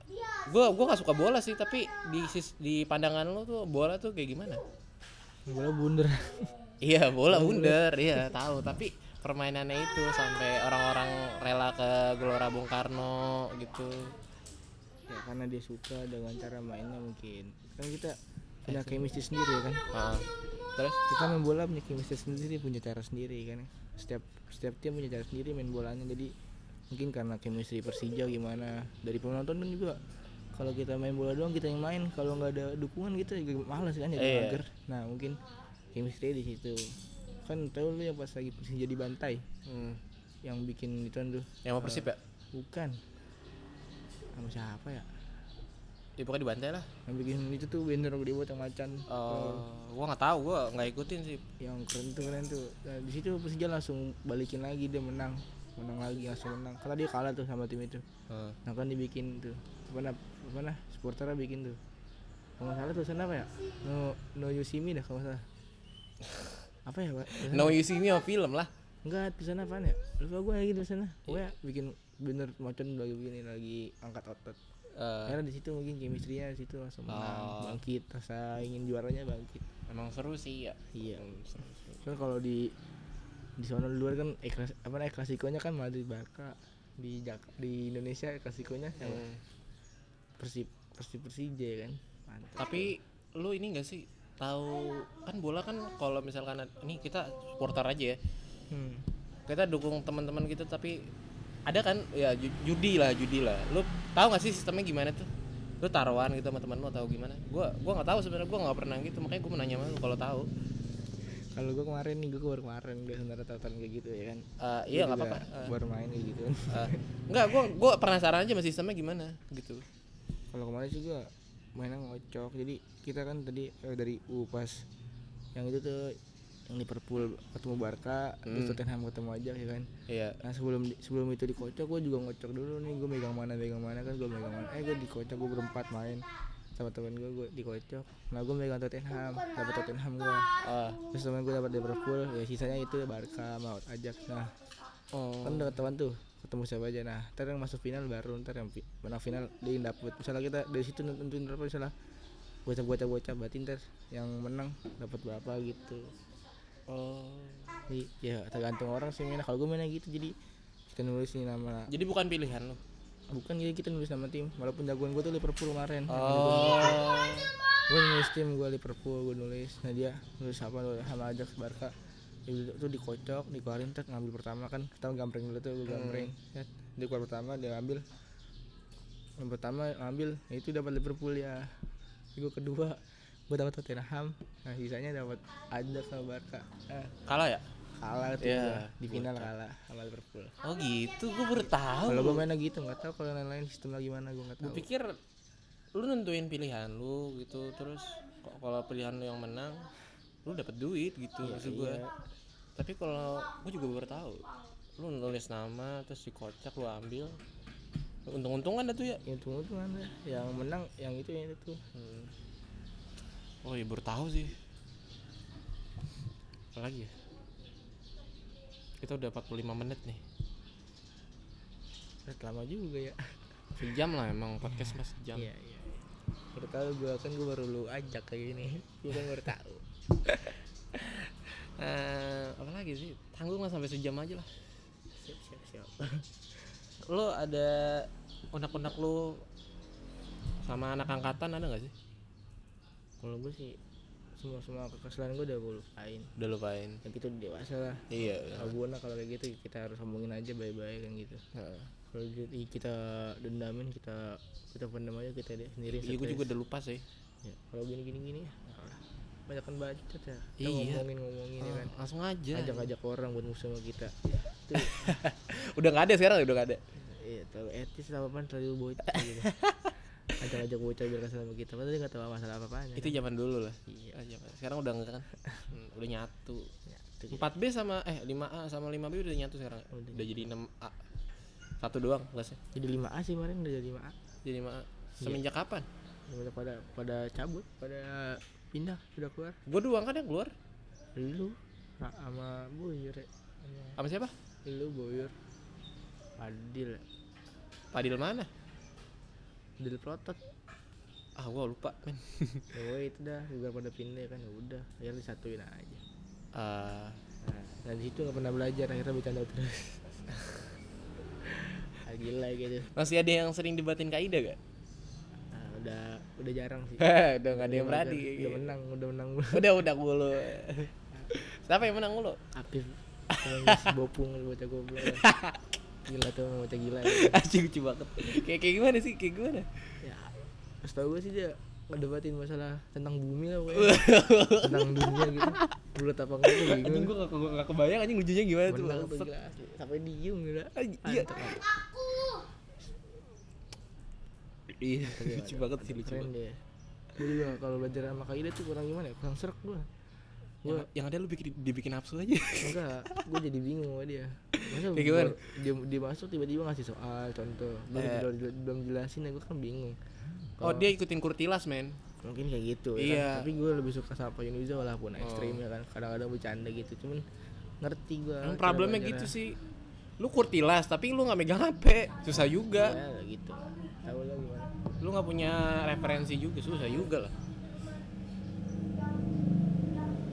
gua gua nggak suka bola sih tapi di sis- di pandangan lo tuh bola tuh kayak gimana? Bola bunder iya bola bundar iya tahu. Tapi permainannya itu sampai orang-orang rela ke Gelora Bung Karno gitu. Ya karena dia suka dengan cara mainnya mungkin. Kan kita punya chemistry sendiri ya kan? Ah. terus? Kita main bola punya chemistry sendiri punya cara sendiri kan? Setiap setiap tim punya cara sendiri main bolanya. Jadi mungkin karena chemistry Persija gimana dari penonton kan juga. Kalau kita main bola doang kita yang main. Kalau nggak ada dukungan kita juga malas kan? Jadi Iya. mager. Nah mungkin chemistry di situ kan tahu lu yang pas lagi Persija dibantai hmm. yang bikin itu tuh. Yang mau persib ya? Bukan. Sama siapa ya? Ya pokoknya dibantai lah. Yang bikin itu tuh banner gede buat yang macan. Oh, gua nggak tahu, gua nggak ikutin sih. yang keren tuh keren tuh. Nah, di situ Persija langsung balikin lagi dia menang. Menang lagi langsung menang. Karena dia kalah tuh sama tim itu. Heeh. nah kan dibikin tuh. Apa apa nah supporternya bikin tuh. Kalau nggak salah tulisan apa ya? No no me dah kalau salah apa ya pak? No you see me film lah. enggak tulisan apa ya? Lupa gue lagi tulisannya. Pokoknya bikin bener macan lagi begini lagi angkat otot. Eh, karena di situ mungkin chemistry-nya di situ langsung menang Oh. bangkit rasa ingin juaranya bangkit. Emang seru sih ya. iya. Seru, seru. kan kalau di di sana di luar kan eklas apa namanya klasikonya kan Madrid Barca. Di Jak di Indonesia klasikonya yang Hmm. Persib Persib Persija kan. Mantap. Tapi lu ini gak sih tahu kan bola kan kalau misalkan ini kita supporter aja ya. hmm. Kita dukung teman-teman kita tapi ada kan ya ju- judi lah judi lah. Lu tahu gak sih sistemnya gimana tuh? Lu taruhan gitu sama teman lu atau gimana? Gua gua nggak tahu sebenarnya gua nggak pernah gitu makanya gua mau nanya sama lu kalau tahu. kalau gue kemarin nih gue baru kemarin gue sebenarnya tonton kayak gitu ya kan Eh, iya Gua nggak apa-apa. Eh, baru main kayak gitu eh, enggak, gua gua penasaran aja sama sistemnya gimana gitu. kalau kemarin juga mainnya ngocok jadi kita kan tadi eh, dari U pas yang itu tuh yang Liverpool ketemu Barca terus Hmm. Tottenham ketemu aja ya kan Iya. Nah sebelum sebelum itu dikocok gue juga ngocok dulu nih gue megang mana megang mana kan gue megang mana eh gue dikocok gue berempat main sama temen gue gue dikocok nah gue megang Tottenham dapat Tottenham gue Ah. terus temen gue dapat Liverpool ya sisanya itu Barca mau Ajax nah Oh. kan udah ketahuan tuh ketemu siapa aja. Nah ntar yang masuk final baru ntar yang menang final yang dapet misalnya kita dari situ nentuin berapa misalnya bocah bocah bocah berarti ntar yang menang dapat berapa gitu. Oh. jadi ya tergantung orang sih mainnya. Kalau gue mainnya gitu jadi kita nulis nih nama Jadi bukan pilihan lo. bukan jadi kita nulis nama tim. Walaupun jagoan gue tuh Liverpool kemarin. Oh. gue nulis. Tim gue Liverpool gue nulis. Nah dia nulis apa nulis sama Ajax Barca itu tuh dikocok dikeluarin terus ngambil pertama kan kita gambreng dulu tuh gue gambreng ya dia keluar pertama dia ambil yang pertama ambil ya itu dapat Liverpool ya gue kedua gue dapat Tottenham nah sisanya dapat Ajax sama Barca nah, Kalah ya? kalah tuh Iya, gua. di final kalah sama Liverpool Oh gitu, gue baru tahu. kalau gue mainnya gitu nggak tahu kalau yang lain sistemnya gimana gue nggak Gue tahu pikir lu nentuin pilihan lu gitu, terus kalau pilihan lu yang menang, lu dapet duit gitu maksud gue. iya. Tapi kalau gue juga baru tahu, lu nulis nama terus dikocak lu ambil, untung-untungan dah tuh ya. tuh mana yang menang yang itu yang itu Hmm. Oh iya baru tahu sih. Apa lagi ya? Kita udah 45 menit nih. Udah lama juga ya Sejam lah emang podcast mas sejam. iya iya baru tahu gue kan gue baru lu ajak kayak gini gue kan baru tahu Eh, lagi sih? Tanggung lah sampai sejam aja lah. siap siap siap. Lo ada unek-unek lu sama anak angkatan ada nggak sih? Kalau gue sih semua semua kekesalan gue udah gue lupain. Udah lupain. Ya gitu udah dewasa lah. Iya kalau gue nah kalau kayak gitu kita harus ngomongin aja baik-baik kan gitu. Heeh. kalau gitu kita dendamin kita kita pendam aja kita deh sendiri iya gue juga udah lupa sih. Ya, kalau gini gini gini ya alah, banyakkan bacot ya. Kita Iya. ngomongin ngomongin ya kan. Ah, langsung aja. Ajak-ajak orang buat musuh sama kita. Ya, itu udah nggak ada sekarang udah nggak ada. Iya tahu etis apa apaan terlalu bocah gitu. Ajak-ajak bocah biar kesel sama kita. Padahal dia nggak tahu masalah apa itu zaman dulu lah. Iya. Ah, zaman- sekarang udah enggak kan? Hmm, udah nyatu. Ya, itu gitu. 4B sama eh 5A sama 5B udah nyatu sekarang. Udah. udah jadi 6A satu doang kelasnya jadi 5A sih kemarin udah jadi 5A jadi 5A semenjak kapan? Udah pada pada cabut pada pindah udah keluar? Gue doang kan yang keluar. Lu? Nah, sama Boyur ya. Sama siapa? Lu Boyur. Adil Padil mana? Adil Protot ah gue lupa men. Oh itu dah. Juga pada pindah kan. Ya udah ya disatuin aja. Ah, nah, dan di situ nggak pernah belajar akhirnya bercanda terus. Ah, gila gitu. Masih ada yang sering debatin Kaida gak? Udah udah jarang sih. Udah nggak ada yang Udah- berani. Udah menang udah menang udah udah mulu. Siapa yang menang mulu? Si bopung lu bocah goblok. Gila tuh emang bocah gila. Ya. anjing lucu banget. Kayak kayak gimana sih? Kayak gimana? Ya setahu gue sih dia ngedebatin masalah tentang bumi lah pokoknya. Tentang dunia gitu. Bulat apa enggak tuh anjing gue gak, gak kebayang anjing ujungnya gimana tuh menang tuh sampai diem gitu iya. Mantap, iya lucu banget sih lucu banget. gue juga kalau belajar sama Kaida tuh kurang gimana ya? Kurang serak gue yang, yang ada lu bikin dibikin nafsu aja. Enggak gue jadi bingung sama dia. Masa Kayak gimana? gua- dia, dia masuk tiba-tiba ngasih soal contoh. Belum, Eh. belum, belum jelasin ya gue kan bingung. Oh dia ikutin kurtilas men? Mungkin kayak gitu ya Iya. kan? tapi gue lebih suka sama Yuniza walaupun ekstrim ya kan? Kadang-kadang bercanda gitu cuman ngerti gue Emang problemnya gitu sih. Lu kurtilas tapi lu nggak megang HP susah juga. Ya gitu tahu lah gimana. Lu nggak punya referensi juga susah juga lah.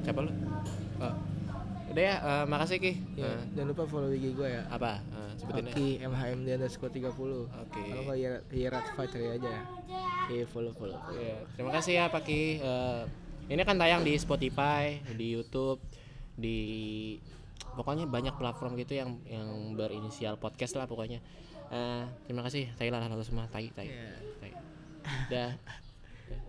Siapa lu? Oh. udah ya eh, makasih ki. Ya, Eh, jangan lupa follow IG gue ya. Apa? Eh, sebutin Oki MHMD underscore 30 Oke. Kalau nggak ya Yeratfa cari aja ya. Oke follow follow. Iya, terima kasih ya Pak Ki. Eh, ini kan tayang di Spotify, di YouTube, di pokoknya banyak platform gitu yang yang berinisial podcast lah pokoknya. Eh, terima kasih Thailand halo semua, tai tai. Iya. tai. Dah.